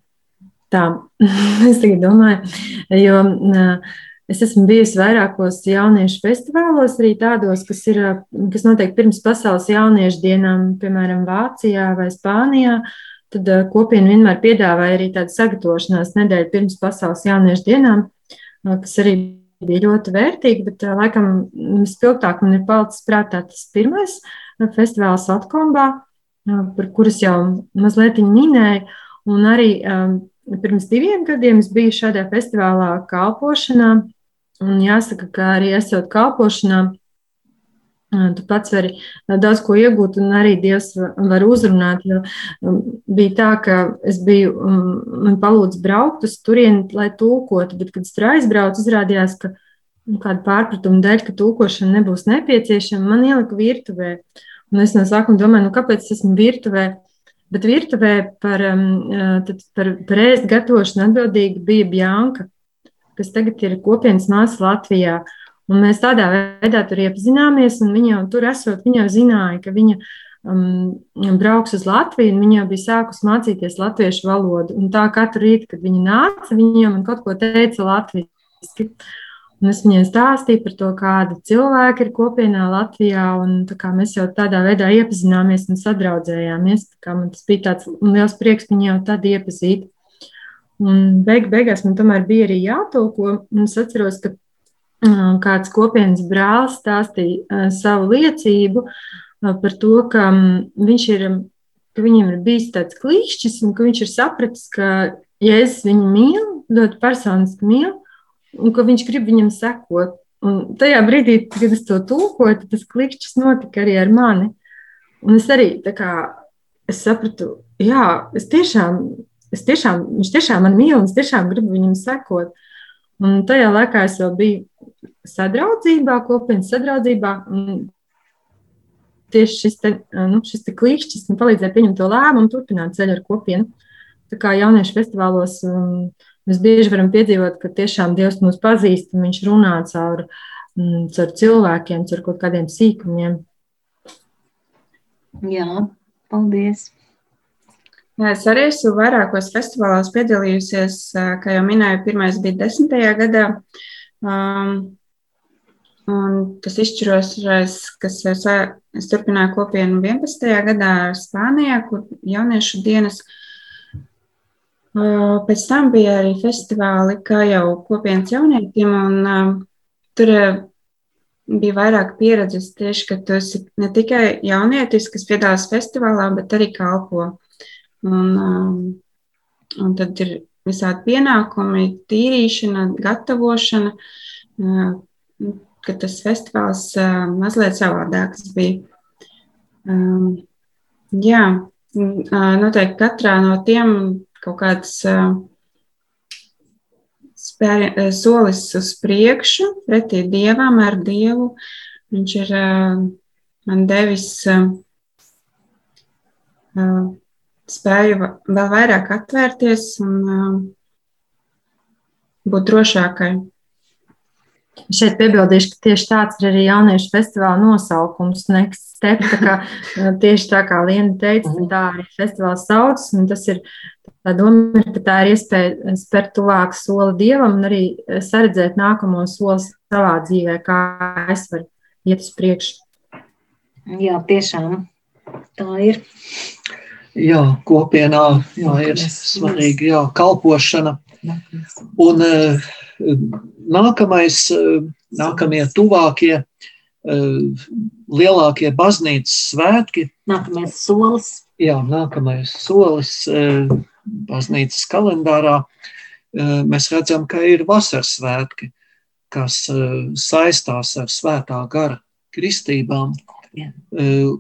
tā, es domāju, jo uh, Es esmu bijusi vairākos jauniešu festivālos, arī tādos, kas, ir, kas notiek pirms pasaules jauniešu dienām, piemēram, Vācijā vai Spānijā. Tad kopiena vienmēr piedāvāja arī tādu sagatavošanās nedēļu pirms pasaules jauniešu dienām, kas arī bija ļoti vērtīgi, bet laikam vispilgtāk man ir palicis prātā tas pirmais festivāls Atkombā, par kuras jau mazliet minēju, un arī pirms diviem gadiem es biju šādā festivālā kalpošanā Un jāsaka, ka arī esot kalpošanā, tu pats vari daudz ko iegūt, un arī Dievs var uzrunāt. Jo bija tā, ka es biju, man palūdz braukt uz turieni, lai tulkotu, bet, kad es tur aizbraucu, izrādījās, ka nu, kāda pārpratuma dēļ, ka tulkošana nebūs nepieciešama, man ielika virtuvē. Un es no sākuma domāju, nu, kāpēc es esmu virtuvē? Bet virtuvē par, par, par ēst gatavošanu atbildīga bija Bjanka kas tagad ir kopienas māsa Latvijā. Un mēs tādā veidā tur iepazināmies, un viņa jau tur esot, viņa jau zināja, ka viņa um, brauks uz Latviju, un viņa jau bija sākusi mācīties latviešu valodu. Un tā katru rītu, kad viņa nāca, viņa jau man kaut ko teica latviešu. Un es viņai stāstīju par to, kāda cilvēka ir kopienā Latvijā. Mēs jau tādā veidā iepazināmies un sadraudzējāmies. Man tas bija tāds liels prieks viņu jau tad iepazīt. Un beig, beigās man tomēr bija arī jātulko. Es atceros, ka kāds kopienas brālis stāstīja savu liecību par to, ka viņš ir, ka viņam ir bijis tāds klīšķis un ka viņš ir sapratis, ka Jēzus viņu mīl, ļoti personiski mīl, un ka viņš grib viņam sekot. Un tajā brīdī, kad es to tulkoju, tas klikšķis notika arī ar mani. Un es arī kā es sapratu, jā, es tiešām es tiešām, viņš tiešām man mīl, un es tiešām gribu viņam sekot. Un tajā laikā es vēl biju sadraudzībā, kopienas sadraudzībā. Tieši šis, te, nu, šis te klīkšķis man palīdzēja pieņemt to lēmumu, turpināt ceļu ar kopienu. Tā kā jauniešu festivālos um, mēs bieži varam piedzīvot, ka tiešām Dievs mūs pazīst un viņš runā caur, um, caur cilvēkiem, caur kaut kādiem sīkumiem. Jā, paldies! Es arī esmu vairākos festivālos piedalījusies, kā jau minēju, pirmais bija desmitajā gadā. Um, un tas izšķirošais, kas es, es turpināju kopienu 11. gadā Spānijā, kur jauniešu dienas. Pēc tam bija arī festivāli, kā jau kopienas jaunietim, un tur bija vairāk pieredzes tieši, ka tu esi ne tikai jaunietis, kas piedalās festivālā, bet arī kalpo. Un, un tad ir visādi pienākumi, tīrīšana, gatavošana, ka tas festivāls mazliet savādāks bija. Jā, noteikti katrā no tiem kaut kāds spēr, solis uz priekšu, pretī dievam, ar dievu. Viņš ir man devis spēju vēl vairāk atvērties un būt drošākai. Šeit piebildīšu, ka tieši tāds ir arī jauniešu festivāla nosaukums. Next step, tā kā, tieši tā kā Liena teica, tā arī festivāls sauc. Tas ir tā doma, ir, ka tā ir iespēja spērt tuvāk soli dievam un arī saredzēt nākamo soli savā dzīvē, kā es varu iet uz priekšu. Jā, tiešām tā ir. Jā, kopienā jā, ir svarīga jā, kalpošana. Un uh, nākamais, uh, nākamie tuvākie, uh, lielākie baznīcas svētki. Nākamais solis. Jā, nākamais solis baznīcas kalendārā. Mēs redzam, ka ir vasaras svētki, kas saistās ar svētā gara kristībām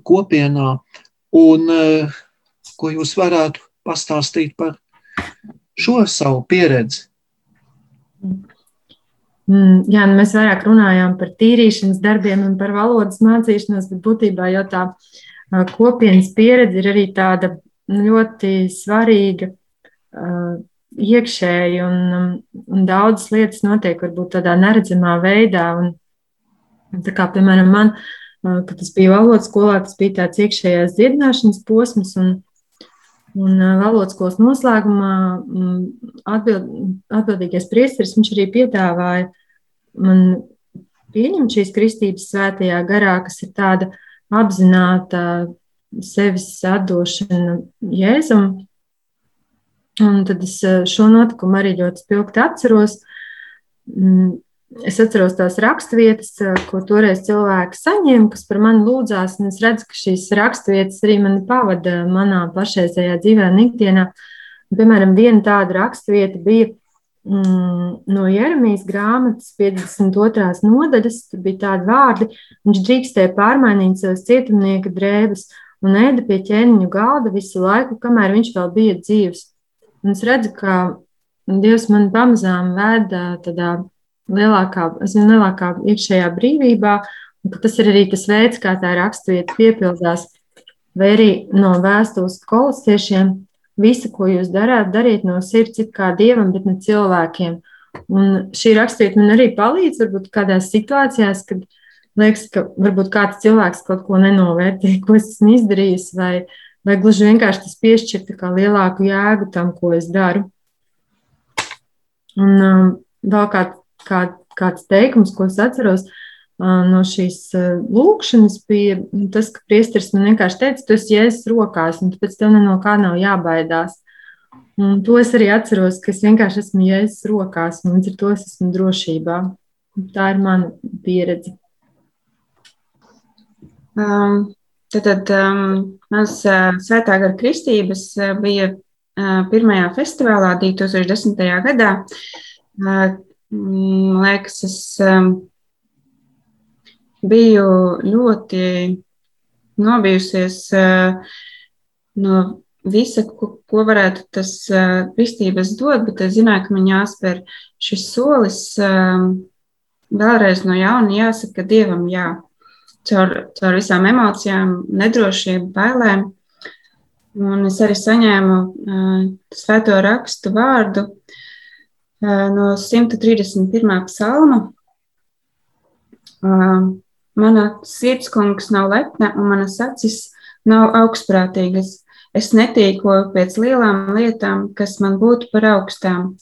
kopienā. Un ko jūs varētu pastāstīt par šo savu pieredzi? Mm, jā, nu mēs vairāk runājām par tīrīšanas darbiem un par valodas mācīšanos, bet būtībā jau tā kopienas pieredze ir arī tāda ļoti svarīga iekšēji, un, un daudzas lietas notiek varbūt tādā neredzamā veidā. Un, tā kā, piemēram, man, kad es biju valodas skolā, tas bija tāds iekšējās dziedināšanas posms, un Un valodas skolas noslēgumā atbild, atbildīgais priesteris arī piedāvāja man pieņemt šīs kristības svētajā garā, kas ir tāda apzināta sevis atdošana Jēzum. Un tad es šo notikumu arī ļoti spilgti atceros. Es atceros tās raksturvietas, ko toreiz cilvēki saņēma, kas par mani lūdzās. Es redzu, ka šīs raksturvietas arī mani pavada manā pašreizējā dzīvē, ikdienā. Piemēram, viena tāda raksturvieta bija mm, no Jeremijas grāmatas 52. nodaļas. Tur bija tādi vārdi, viņš drīkstēja pārmainīt savas cietumnieka drēbes un ēda pie ķēniņu galda visu laiku, kamēr viņš vēl bija dzīvs. Un es redzu, ka Dievs man pamazām veda tādā lielākā, aizvien lielākā iekšējā brīvībā, un ka tas ir arī tas veids, kā tā raksturvieta piepildās, vai arī no vēstules kolosiešiem. Visu, ko jūs darāt, dariet no sirds, it kā dievam, bet ne cilvēkiem. Un šī raksturvieta man arī palīdz, varbūt kādās situācijās, kad liekas, ka varbūt kāds cilvēks kaut ko nenovērtē, ko es esmu izdarījis, vai, vai gluži vienkārši tas piešķir lielāku jēgu tam, ko es daru. Un um, vēl kāds kā, kāds teikums, ko es atceros no šīs lūkšanas, bija tas, ka priesteris man vienkārši teica, tu esi jēzus rokās, un pēc tev no kā nav jābaidās. Un to es arī atceros, ka es vienkārši esmu jēzus rokās, un līdz ar to es esmu drošībā. Tā ir mana pieredze. Um, tad um, mans uh, svētā gara kristības uh, bija uh, pirmajā festivālā 2010. gadā. Uh, Man liekas, es biju ļoti nobijusies uh, no visa, ko, ko varētu tas uh, kristības dot, bet es zināju, ka man jāspēr šis solis vēlreiz no jauna jāsaka Dievam jā. Caur, caur visām emocijām, nedrošību, bailēm. Un es arī saņēmu uh, svēto rakstu vārdu, uh, no 131. psalma. Mana sirdskungs nav lepna, un manas acis nav augstprātīgas. Es netīkoju pēc lielām lietām, kas man būtu par augstām.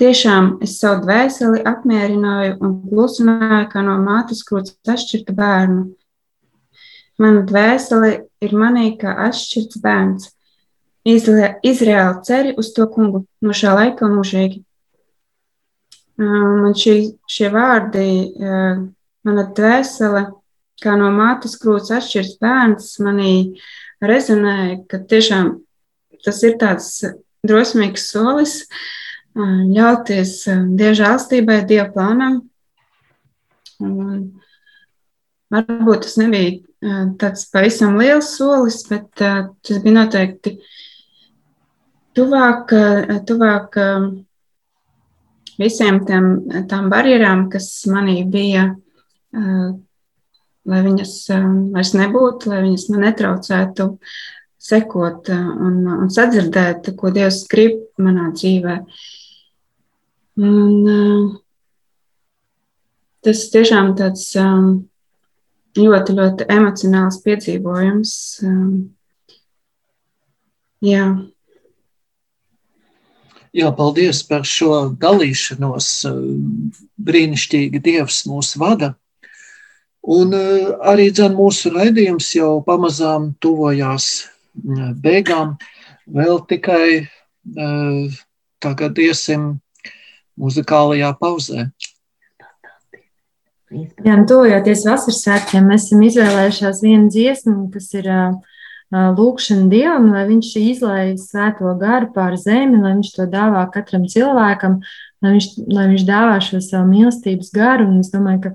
Tiešām es savu dvēseli apmierināju un klusināju, kā no mātes krūts atšķirta bērnu. Mana dvēsele ir manī kā atšķirts bērns. Izraēla ceri uz to kungu no šā laika mūžīgi. Man šī, šie vārdi, mana dvēsele, kā no mātes krūts atšķirs bērns, manī rezonēja, ka tiešām tas ir tāds drosmīgs solis, ļauties Dieva žēlstībai, Dieva plānam. Un varbūt tas nebija tāds pavisam liels solis, bet tas bija noteikti tuvāk, tuvāk visiem tiem, tām barjerām, kas manī bija, lai viņas vairs nebūtu, lai viņas man netraucētu sekot un, un sadzirdēt, ko Dievs grib manā dzīvē. Un, tas tiešām tāds ļoti, ļoti emocionāls piedzīvojums. Jā. Jā, paldies par šo dalīšanos. Brīnišķīgi Dievs mūs vada. Un arī dzen, mūsu raidījums jau pamazām tuvojās beigām. Vēl tikai tagad iesim muzikālajā pauzē. Jā, nu, tuvojoties vasaras svētkiem, mēs esam izvēlējušās vienu dziesmu, kas ir uh, lūkšana Dievam, lai viņš izlaiž svēto garu pār zemi, lai viņš to dāvā katram cilvēkam, lai viņš, lai viņš dāvā šo savu mīlestības garu. Un es domāju, ka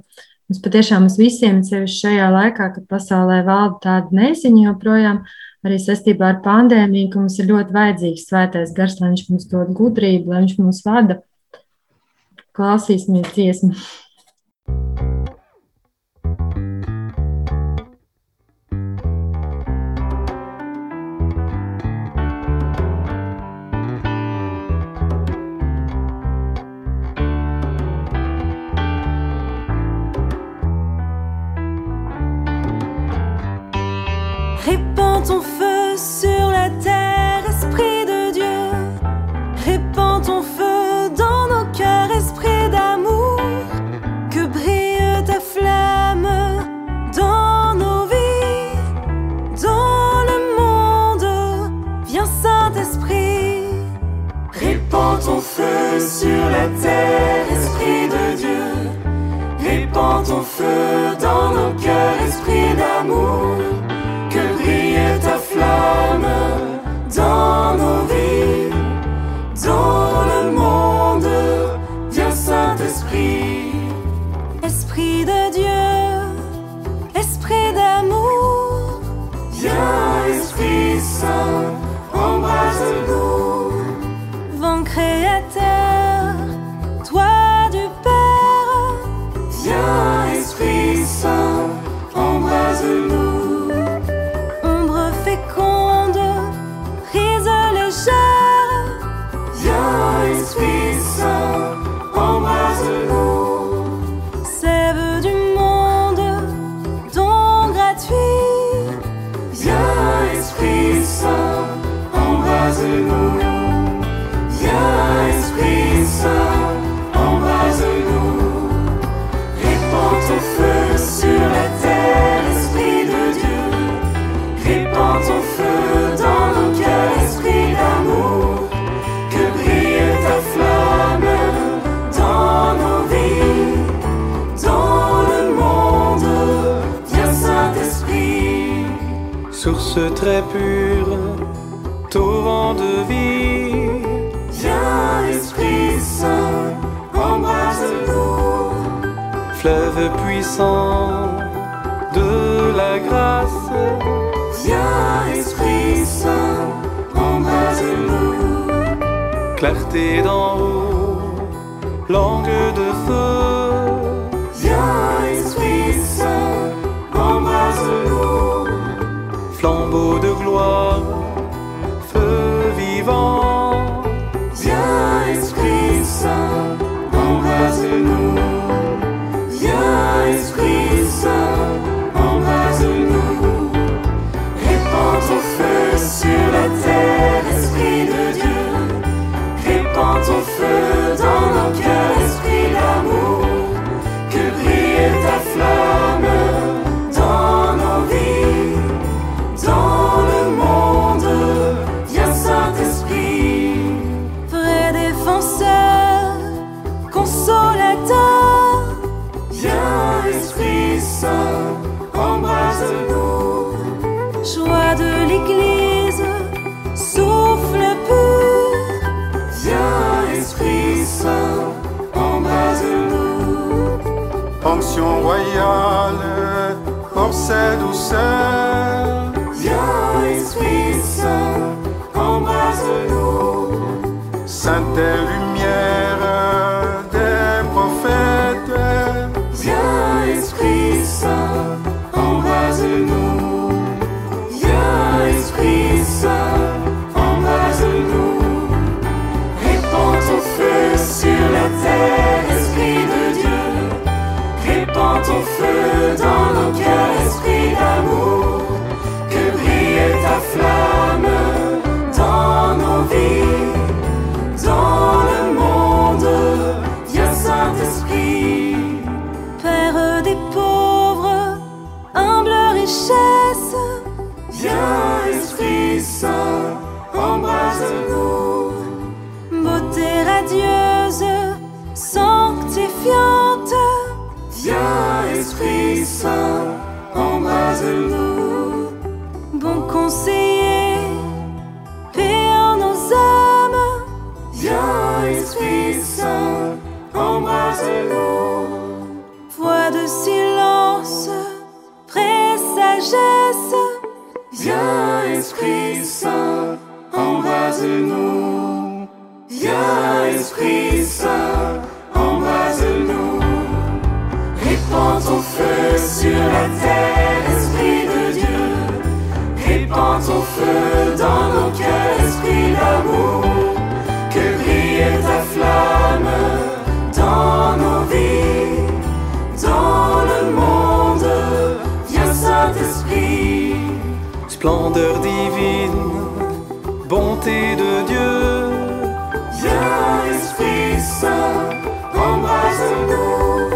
mums patiešām mums visiem, sevišķi šajā laikā, kad pasaulē valda tāda neziņa joprojām, arī saistībā ar pandēmiju, ka mums ir ļoti vajadzīgs svētais gars, lai viņš mums dod gudrību, lai viņš mūs vada. Klausīsimies dziesmu. Répand ton feu sur la terre, esprit de Dieu. Répands ton feu dans nos cœurs, esprit d'amour. Que brille ta flamme dans nos vies, dans le monde. Viens, Saint-Esprit. Répands ton feu sur la terre, esprit de Dieu. Répands ton feu dans nos cœurs, esprit d'amour. Mama. Viens, Esprit Saint, embrase-nous. Clarté d'en haut, langue de feu. Radieuse, sanctifiante. Viens, Esprit Saint, embrase-nous. Bon conseiller, paix en nos âmes, Viens, Esprit Saint, embrase-nous. voix de silence, vraie sagesse, Viens, Esprit Saint, embrase-nous. Viens, Esprit Saint, embrase-nous. Répands ton feu sur la terre, Esprit de Dieu. Répands ton feu dans nos cœurs, Esprit d'amour. Que brille ta flamme dans nos vies, dans le monde. Viens, Saint-Esprit. Splendeur divine, bonté de Dieu. Saint, embrase-nous.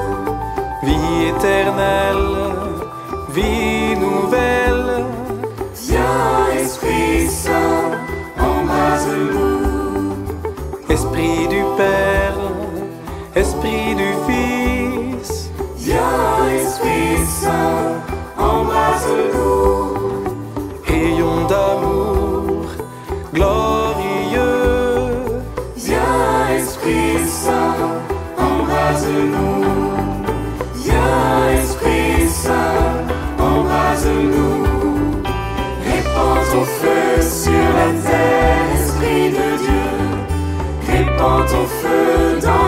Vie éternelle, vie nouvelle. Viens, Esprit Saint, embrase-nous. Esprit du Père, Esprit du Fils. Viens, Esprit Saint, embrase-nous. Vater für dein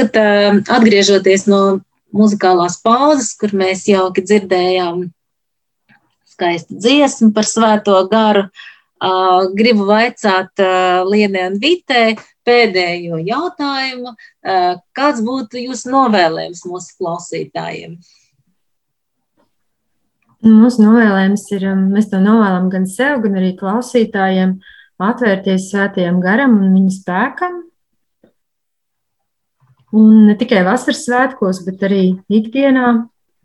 tagad, uh, atgriežoties no muzikālās pauzes, kur mēs jauki dzirdējām skaistu dziesmu par svēto garu, uh, gribu vaicāt uh, Lienai un Vitē pēdējo jautājumu. Kāds būtu jūsu novēlējums mūsu klausītājiem? Mūsu novēlējums ir, mēs to novēlam gan sev, gan arī klausītājiem, atvērties svētajam garam un viņa spēkam. Un ne tikai vasaras svētkos, bet arī ikdienā.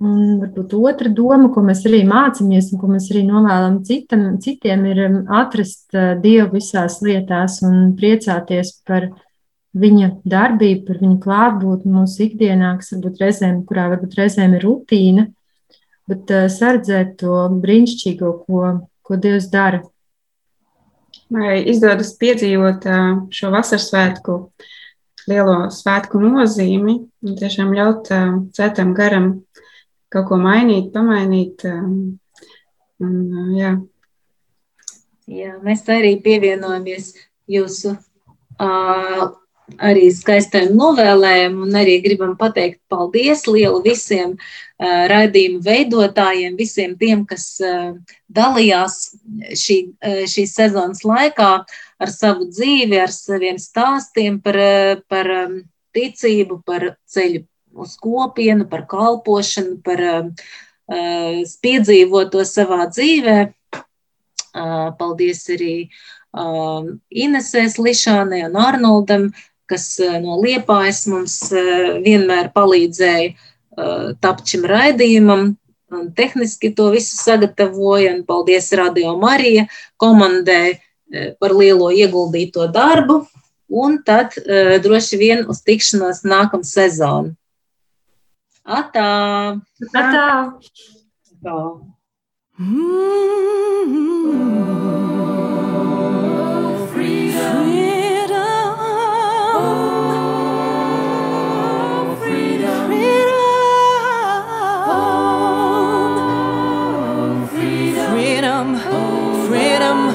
Un varbūt otra doma, ko mēs arī mācāmies, un ko mēs arī novēlam citam, citiem, ir um, atrast uh, Dievu visās lietās un priecāties par viņa darbību, par viņa klātbūtni mūsu ikdienā, kas varbūt reizēm, kurā varbūt reizēm ir rutīna, bet uh, sardzēt to brīnišķīgo, ko, ko Dievs dara. Vai izdodas piedzīvot ā, šo vasaras svētku lielo svētku nozīmi un tiešām ļaut ā, svētam garam kaut ko mainīt, pamainīt. ā, Un, ā, jā, Jā, mēs arī pievienojamies jūsu uh, arī skaistiem novēlējumiem, un arī gribam pateikt paldies lielu visiem uh, raidījumu veidotājiem, visiem tiem, kas uh, dalījās šī, uh, šīs sezonas laikā ar savu dzīvi, ar saviem stāstiem par, uh, par um, ticību, par ceļu uz kopienu, par kalpošanu, par uh, piedzīvoto savā dzīvē. Uh, paldies arī uh, Inesēs Lišānai un Arnoldam, kas eh, no Liepājas mums eh, vienmēr palīdzēja eh, tapt šim raidījumam. Un tehniski to visu sagatavoja, un paldies Radio Marija komandai par lielo ieguldīto darbu. Un tad uh, droši vien uz tikšanos nākamā sezona. Atā! Atā! Atā. Kopienas Šemenev raidījums And before,